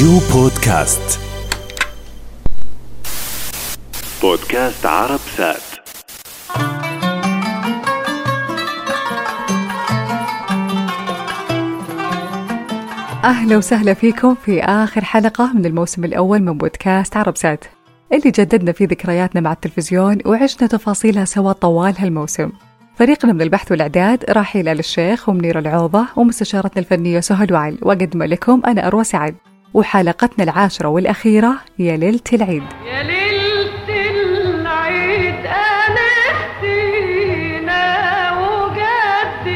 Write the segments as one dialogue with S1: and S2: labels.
S1: راديو بودكاست.
S2: بودكاست عرب سات.
S3: أهلا وسهلا فيكم في آخر حلقة من الموسم الأول من بودكاست عرب سات. اللي جددنا فيه ذكرياتنا مع التلفزيون وعشنا تفاصيلها سوا طوال هالموسم. فريقنا من البحث والإعداد رحيل آل الشيخ ومنير العوضة ومستشارتنا الفنية سهى وعل وأقدم لكم أنا أروى سعد. وحلقتنا العاشرة والأخيرة يا ليلة العيد.
S4: يا ليلة العيد أنستينا وجددت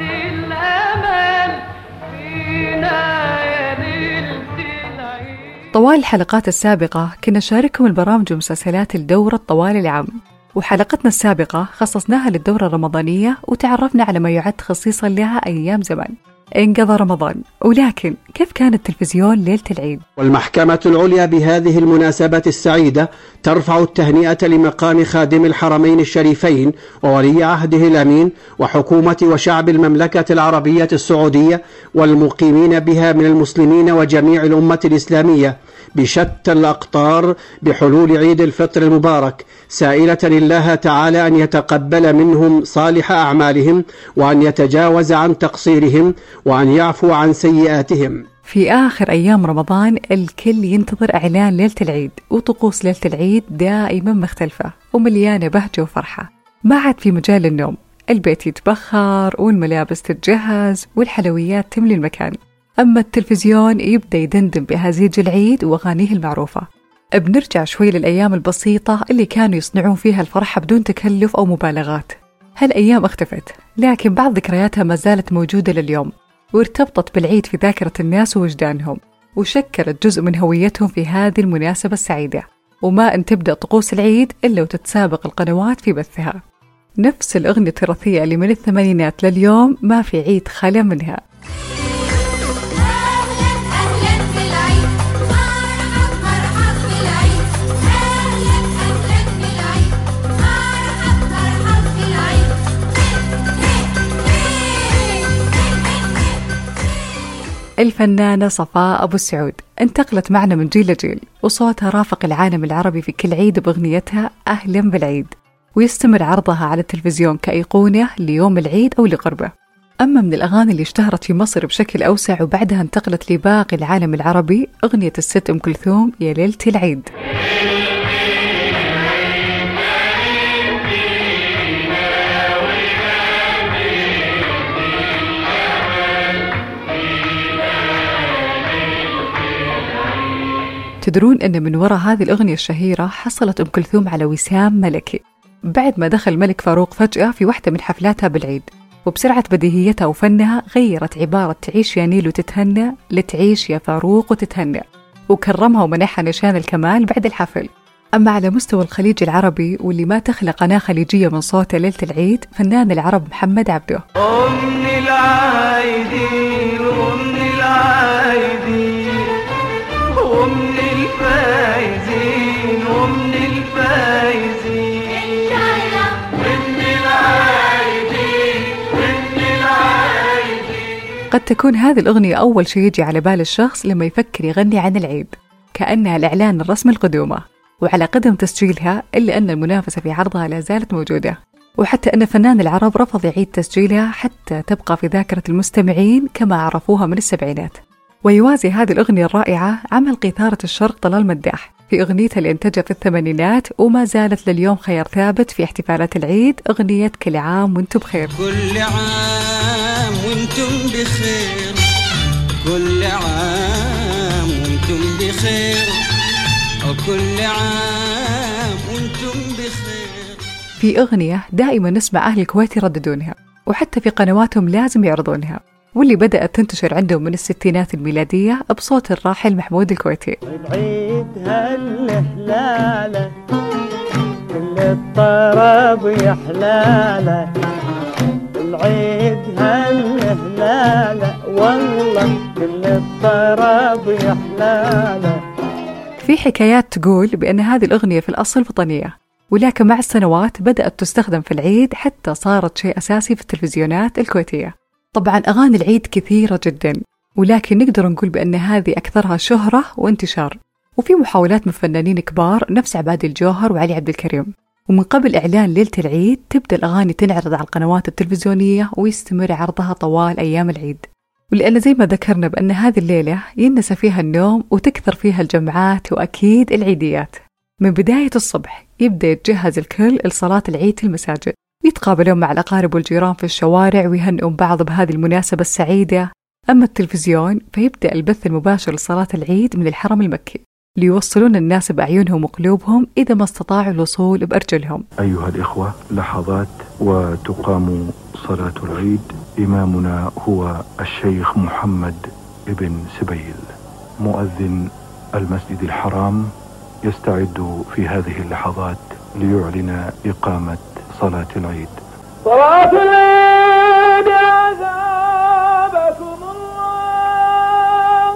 S4: الأمل فينا يا ليلة العيد.
S3: طوال الحلقات السابقة كنا نشارككم البرامج ومسلسلات الدورة طوال العام. وحلقتنا السابقة خصصناها للدورة الرمضانية وتعرفنا على ما يعد خصيصا لها أيام زمان انقضى رمضان. ولكن كيف كان التلفزيون ليلة العيد؟
S5: والمحكمة العليا بهذه المناسبة السعيدة ترفع التهنئة لمقام خادم الحرمين الشريفين وولي عهده الأمين وحكومة وشعب المملكة العربية السعودية والمقيمين بها من المسلمين وجميع الأمة الإسلامية. بشتى الأقطار بحلول عيد الفطر المبارك سائلة الله تعالى أن يتقبل منهم صالح أعمالهم وأن يتجاوز عن تقصيرهم وأن يعفو عن سيئاتهم.
S3: في آخر أيام رمضان الكل ينتظر إعلان ليلة العيد وطقوس ليلة العيد دائما مختلفة ومليانة بهجة وفرحة. ما عاد في مجال للنوم البيت يتبخر والملابس تتجهز والحلويات تملي المكان. أما التلفزيون يبدأ يدندن بهزيج العيد وأغانيه المعروفة. بنرجع شوي للأيام البسيطة اللي كانوا يصنعون فيها الفرحة بدون تكلف أو مبالغات. هالأيام اختفت لكن بعض ذكرياتها ما زالت موجودة لليوم وارتبطت بالعيد في ذاكرة الناس ووجدانهم وشكلت جزء من هويتهم في هذه المناسبة السعيدة. وما أن تبدأ طقوس العيد إلا وتتسابق القنوات في بثها. نفس الأغنية التراثية اللي من الثمانينات لليوم ما في عيد خلا منها. الفنانة صفاء أبو السعود. انتقلت معنا من جيل لجيل وصوتها رافق العالم العربي في كل عيد بأغنيتها أهلا بالعيد. ويستمر عرضها على التلفزيون كأيقونة ليوم العيد أو لقربه. أما من الأغاني اللي اشتهرت في مصر بشكل أوسع وبعدها انتقلت لباقي العالم العربي أغنية الست أم كلثوم يا ليلة العيد. تدرون أن من وراء هذه الأغنية الشهيرة حصلت أم كلثوم على وسام ملكي بعد ما دخل الملك فاروق فجأة في واحدة من حفلاتها بالعيد وبسرعة بديهيتها وفنها غيرت عبارة تعيش يا نيل وتتهنى لتعيش يا فاروق وتتهنى وكرمها ومنحها نشان الكمال بعد الحفل. أما على مستوى الخليج العربي واللي ما تخلى قناة خليجية من صوته ليلة العيد فنان العرب محمد عبده.
S4: ومن العايدين ومن العايدين.
S3: قد تكون هذه الأغنية أول شيء يجي على بال الشخص لما يفكر يغني عن العيد كأنها الإعلان الرسمي القدومة وعلى قدم تسجيلها إلا أن المنافسة في عرضها لا زالت موجودة. وحتى أن فنان العرب رفض يعيد تسجيلها حتى تبقى في ذاكرة المستمعين كما عرفوها من السبعينات. ويوازي هذه الأغنية الرائعة عمل قيثارة الشرق طلال مداح. في أغنيتها اللي انتجها في الثمانينات وما زالت لليوم خيار ثابت في احتفالات العيد أغنية كل عام وأنتم بخير.
S6: كل عام وأنتم بخير. كل عام وأنتم بخير. وكل عام وأنتم بخير.
S3: في أغنية دائما نسمع أهل الكويت يرددونها وحتى في قنواتهم لازم يعرضونها. واللي بدأت تنتشر عندهم من الستينات الميلادية بصوت الراحل محمود الكويتي.
S7: العيد هالهلالة كل الطرب يا حلالة العيد هالهلالة والله كل الطرب يا حلالة
S3: في حكايات تقول بأن هذه الأغنية في الأصل وطنية ولكن مع السنوات بدأت تستخدم في العيد حتى صارت شيء أساسي في التلفزيونات الكويتية. طبعا أغاني العيد كثيرة جدا ولكن نقدر نقول بأن هذه أكثرها شهرة وانتشار. وفي محاولات من فنانين كبار نفس عباد الجوهر وعلي عبد الكريم. ومن قبل إعلان ليلة العيد تبدأ الأغاني تنعرض على القنوات التلفزيونية ويستمر عرضها طوال أيام العيد. ولأن زي ما ذكرنا بأن هذه الليلة ينسى فيها النوم وتكثر فيها الجمعات وأكيد العيديات. من بداية الصبح يبدأ يتجهز الكل لصلاة العيد في المساجد. يتقابلون مع الأقارب والجيران في الشوارع ويهنئون بعض بهذه المناسبة السعيدة. أما التلفزيون فيبدأ البث المباشر لصلاة العيد من الحرم المكي ليوصلون الناس بأعينهم وقلوبهم إذا ما استطاعوا الوصول بأرجلهم.
S1: أيها الإخوة لحظات وتقام صلاة العيد. إمامنا هو الشيخ محمد ابن سبيل مؤذن المسجد الحرام يستعد في هذه اللحظات ليعلن إقامة صلاة العيد.
S4: صلاة العيد عذابكم الله.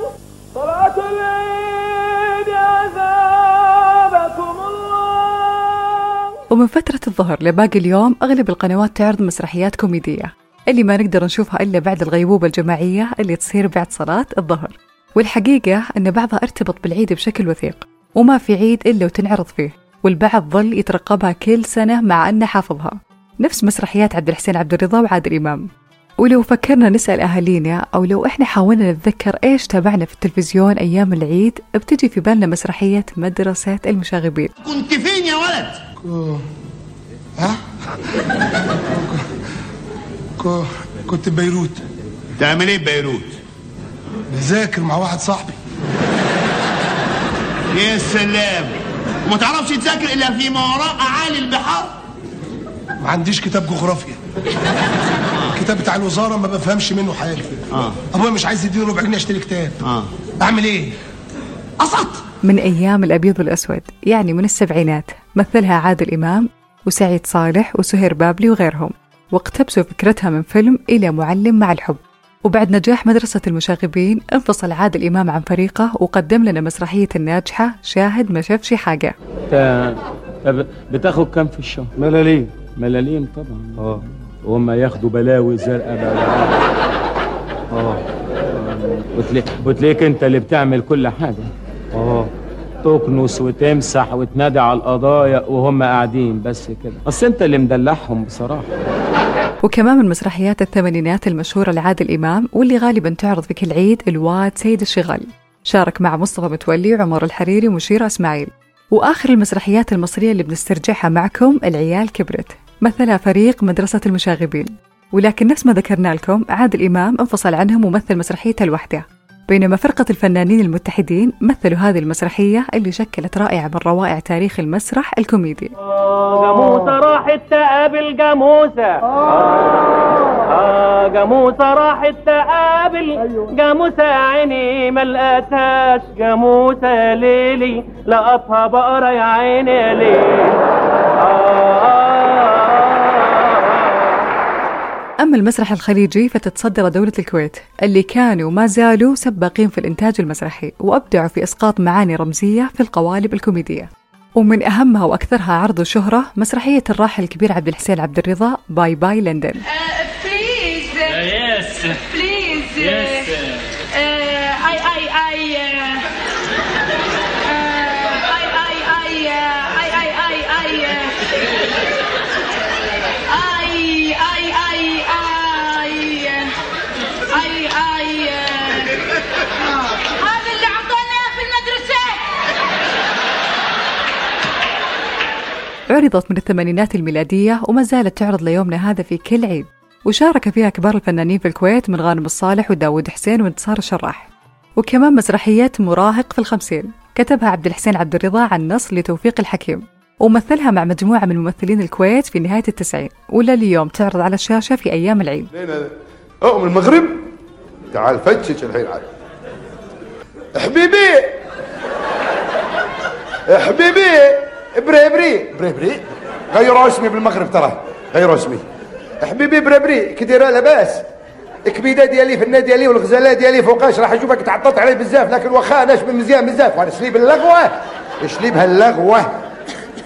S4: صلاة العيد عذابكم الله.
S3: ومن فترة الظهر لباقي اليوم أغلب القنوات تعرض مسرحيات كوميدية. اللي ما نقدر نشوفها إلا بعد الغيبوبة الجماعية اللي تصير بعد صلاة الظهر. والحقيقة أن بعضها ارتبط بالعيد بشكل وثيق وما في عيد إلا وتنعرض فيه. والبعض ظل يترقبها كل سنة مع أنه حافظها. نفس مسرحيات عبد الحسين عبد الرضا وعادل إمام. ولو فكرنا نسأل أهالينا أو لو إحنا حاولنا نتذكر إيش تابعنا في التلفزيون أيام العيد بتجي في بالنا مسرحية مدرسة المشاغبين.
S8: كنت فين يا ولد؟
S9: كو- كنت ببيروت
S8: تعمل إيه ببيروت؟
S9: بذاكر مع واحد صاحبي.
S8: يا سلام. وما تعرفش تذاكر إلا في ما وراء أعالي البحار؟
S9: ما عنديش كتاب جغرافيا. الكتاب بتاع الوزارة ما بفهمش منه حاجة.
S8: آه.
S9: أبويا مش عايز يديني ربع جنيه اشتري كتاب.
S8: آه.
S9: اعمل إيه؟
S8: قصد
S3: من أيام الأبيض والأسود يعني من السبعينات مثلها عادل إمام وسعيد صالح وسهير بابلي وغيرهم واقتبسوا فكرتها من فيلم إلى معلم مع الحب. وبعد نجاح مدرسة المشاغبين انفصل عادل إمام عن فريقه وقدم لنا مسرحية الناجحة شاهد ما شافش حاجة.
S10: بتاخد كام في الشهر؟
S11: ملاليم.
S10: ملاليم طبعا.
S11: آه.
S10: وهم ياخدوا بلاوي زرقاء بقى.
S11: آه.
S10: وتلاقيك, وتلاقيك انت اللي بتعمل كل حاجة.
S11: آه.
S10: تكنس وتمسح وتنادي على القضايا وهم قاعدين بس كده. اصل انت اللي مدلعهم بصراحة.
S3: وكمان من مسرحيات الثمانينات المشهورة لعادل إمام واللي غالبا تعرض في كل عيد الواد سيد الشغال شارك مع مصطفى متولي وعمر الحريري ومشيرة إسماعيل. وآخر المسرحيات المصرية اللي بنسترجعها معكم العيال كبرت. مثلها فريق مدرسة المشاغبين. ولكن نفس ما ذكرنا لكم عادل إمام انفصل عنهم ومثل مسرحيته لوحده بينما فرقة الفنانين المتحدين مثلوا هذه المسرحية اللي شكلت رائعة من روائع تاريخ المسرح الكوميدي.
S4: جاموسة راحت تقابل جاموسة آه جاموسة راحت تقابل جاموسة عيني ما لقتهاش جاموسة ليلي لقطها بقرة يا عيني يا ليلي.
S3: أما المسرح الخليجي فتتصدر دولة الكويت اللي كانوا وما زالوا سباقين في الإنتاج المسرحي وأبدعوا في إسقاط معاني رمزية في القوالب الكوميدية ومن أهمها وأكثرها عرض وشهرة مسرحية الراحل الكبير عبد الحسين عبد الرضا باي باي لندن
S12: Please.
S4: Yes.
S3: عرضت من الثمانينات الميلادية وما زالت تعرض ليومنا هذا في كل عيد. وشارك فيها كبار الفنانين في الكويت من غانم الصالح وداود حسين وانتصار الشراح. وكمان مسرحية مراهق في الخمسين. كتبها عبد الحسين عبد الرضا عن نص لتوفيق الحكيم. ومثلها مع مجموعة من ممثلين الكويت في نهاية التسعين. ولا اليوم تعرض على الشاشة في أيام العيد.
S13: أو من المغرب؟ تعال فتش الحين عاد. حبيبي! حبيبي! بريبري بريبري غيروا اسمي بالمغرب ترى. غيروا اسمي حبيبي بريبري كي دايره لاباس الكبيده ديالي في النادي ديالي والغزاله ديالي فوقاش. راح أشوفك تعطلت عليه بزاف. لكن واخا أنا شبه مزيان بزاف. وأنا شليب اللغوة. شليب هاللغوة.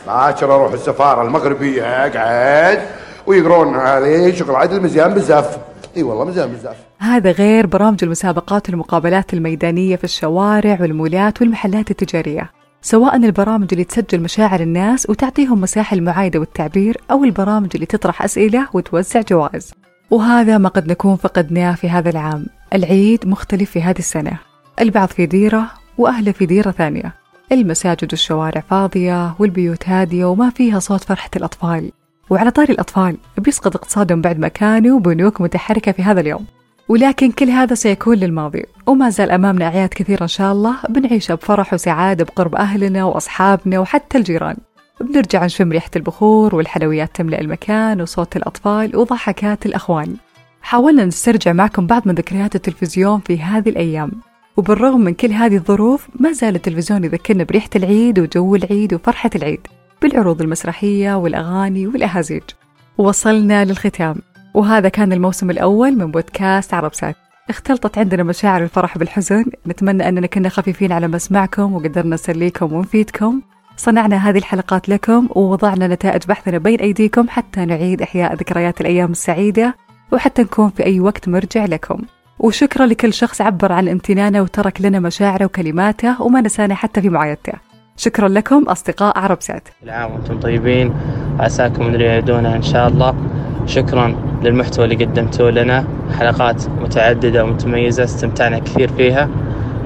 S13: عادش أروح السفارة المغربية. قاعد. ويقرون عليه شغل عدل مزيان بزاف. إي والله مزيان بزاف.
S3: هذا غير برامج المسابقات والمقابلات الميدانية في الشوارع والمولات والمحلات التجارية. سواء البرامج اللي تسجل مشاعر الناس وتعطيهم مساحة المعايدة والتعبير أو البرامج اللي تطرح أسئلة وتوزع جوائز. وهذا ما قد نكون فقدناه في هذا العام. العيد مختلف في هذه السنة. البعض في ديرة وأهله في ديرة ثانية. المساجد والشوارع فاضية والبيوت هادية وما فيها صوت فرحة الأطفال. وعلى طاري الأطفال بيسقط اقتصادهم بعد ما كانوا بنوك متحركة في هذا اليوم. ولكن كل هذا سيكون للماضي. وما زال أمامنا أعياد كثيرة إن شاء الله. بنعيشها بفرح وسعادة بقرب أهلنا وأصحابنا وحتى الجيران. بنرجع نشم ريحة البخور والحلويات تملأ المكان وصوت الأطفال وضحكات الأخوان. حاولنا نسترجع معكم بعض من ذكريات التلفزيون في هذه الأيام. وبالرغم من كل هذه الظروف ما زال التلفزيون يذكرنا بريحة العيد وجو العيد وفرحة العيد بالعروض المسرحية والأغاني والأهازيج. وصلنا للختام. وهذا كان الموسم الأول من بودكاست عرب سات اختلطت عندنا مشاعر الفرح بالحزن. نتمنى أننا كنا خفيفين على مسمعكم وقدرنا نسليكم ونفيدكم. صنعنا هذه الحلقات لكم ووضعنا نتائج بحثنا بين أيديكم حتى نعيد إحياء ذكريات الأيام السعيدة وحتى نكون في أي وقت مرجع لكم. وشكرا لكل شخص عبر عن امتنانه وترك لنا مشاعره وكلماته وما نسانا حتى في معايدته. شكرا لكم أصدقاء عرب سات
S14: كل عام وأنتم طيبين. عساكم اللي يعيدونا إن شاء الله. شكرا للمحتوى اللي قدمتوه لنا. حلقات متعددة ومتميزة استمتعنا كثير فيها.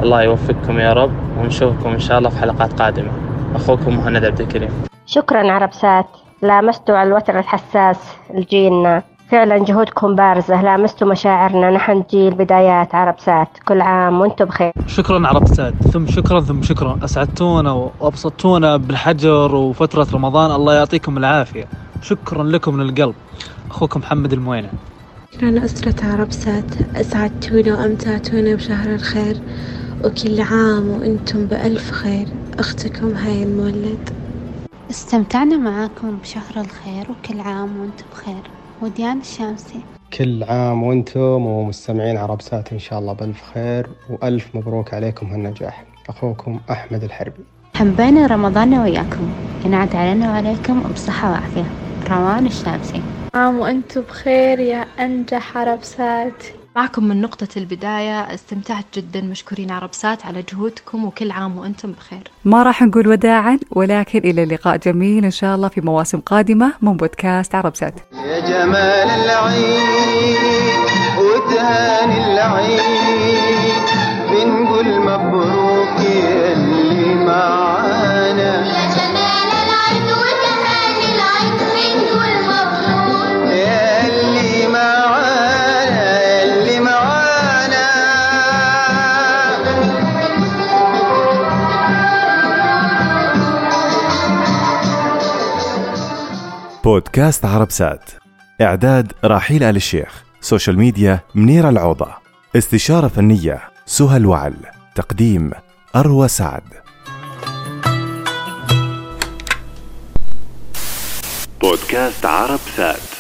S14: الله يوفقكم يا رب ونشوفكم إن شاء الله في حلقات قادمة. أخوكم مهند عبد الكريم.
S15: شكرا عربسات لامستوا على الوتر الحساس لجيلنا فعلا جهودكم بارزة لامستوا مشاعرنا. نحن جيل بدايات عربسات كل عام وأنتم بخير.
S11: شكرا عربسات ثم شكرا ثم شكرا. أسعدتونا وأبسطتونا بالحجر وفترة رمضان. الله يعطيكم العافية. شكرا لكم من القلب. أخوكم محمد الموينة.
S16: شكرا أسرة عربسات أسعدتونا وأمتعتونا بشهر الخير وكل عام وأنتم بألف خير. أختكم هاي المولد.
S17: استمتعنا معاكم بشهر الخير وكل عام وأنتم بخير. وديان الشامسي.
S18: كل عام وأنتم ومستمعين عربسات إن شاء الله بألف خير وألف مبروك عليكم هالنجاح. أخوكم أحمد الحربي.
S17: حبينا رمضان وياكم. ينعاد علينا وعليكم بصحة وعافية. روان الشامسي.
S19: عام وأنتم بخير يا أنجح عربسات
S20: معكم من نقطة البداية استمتعت جدا مشكورين عربسات على جهودكم وكل عام وأنتم بخير.
S3: ما راح نقول وداعا ولكن إلى لقاء جميل إن شاء الله في مواسم قادمة من بودكاست عربسات
S6: يا جمال العيد وتهاني العيد
S2: بودكاست عربسات إعداد راحيل آل الشيخ. social media منيرة العوضة. استشارة فنية سهى الوعل تقديم أروى سعد. بودكاست عرب سات.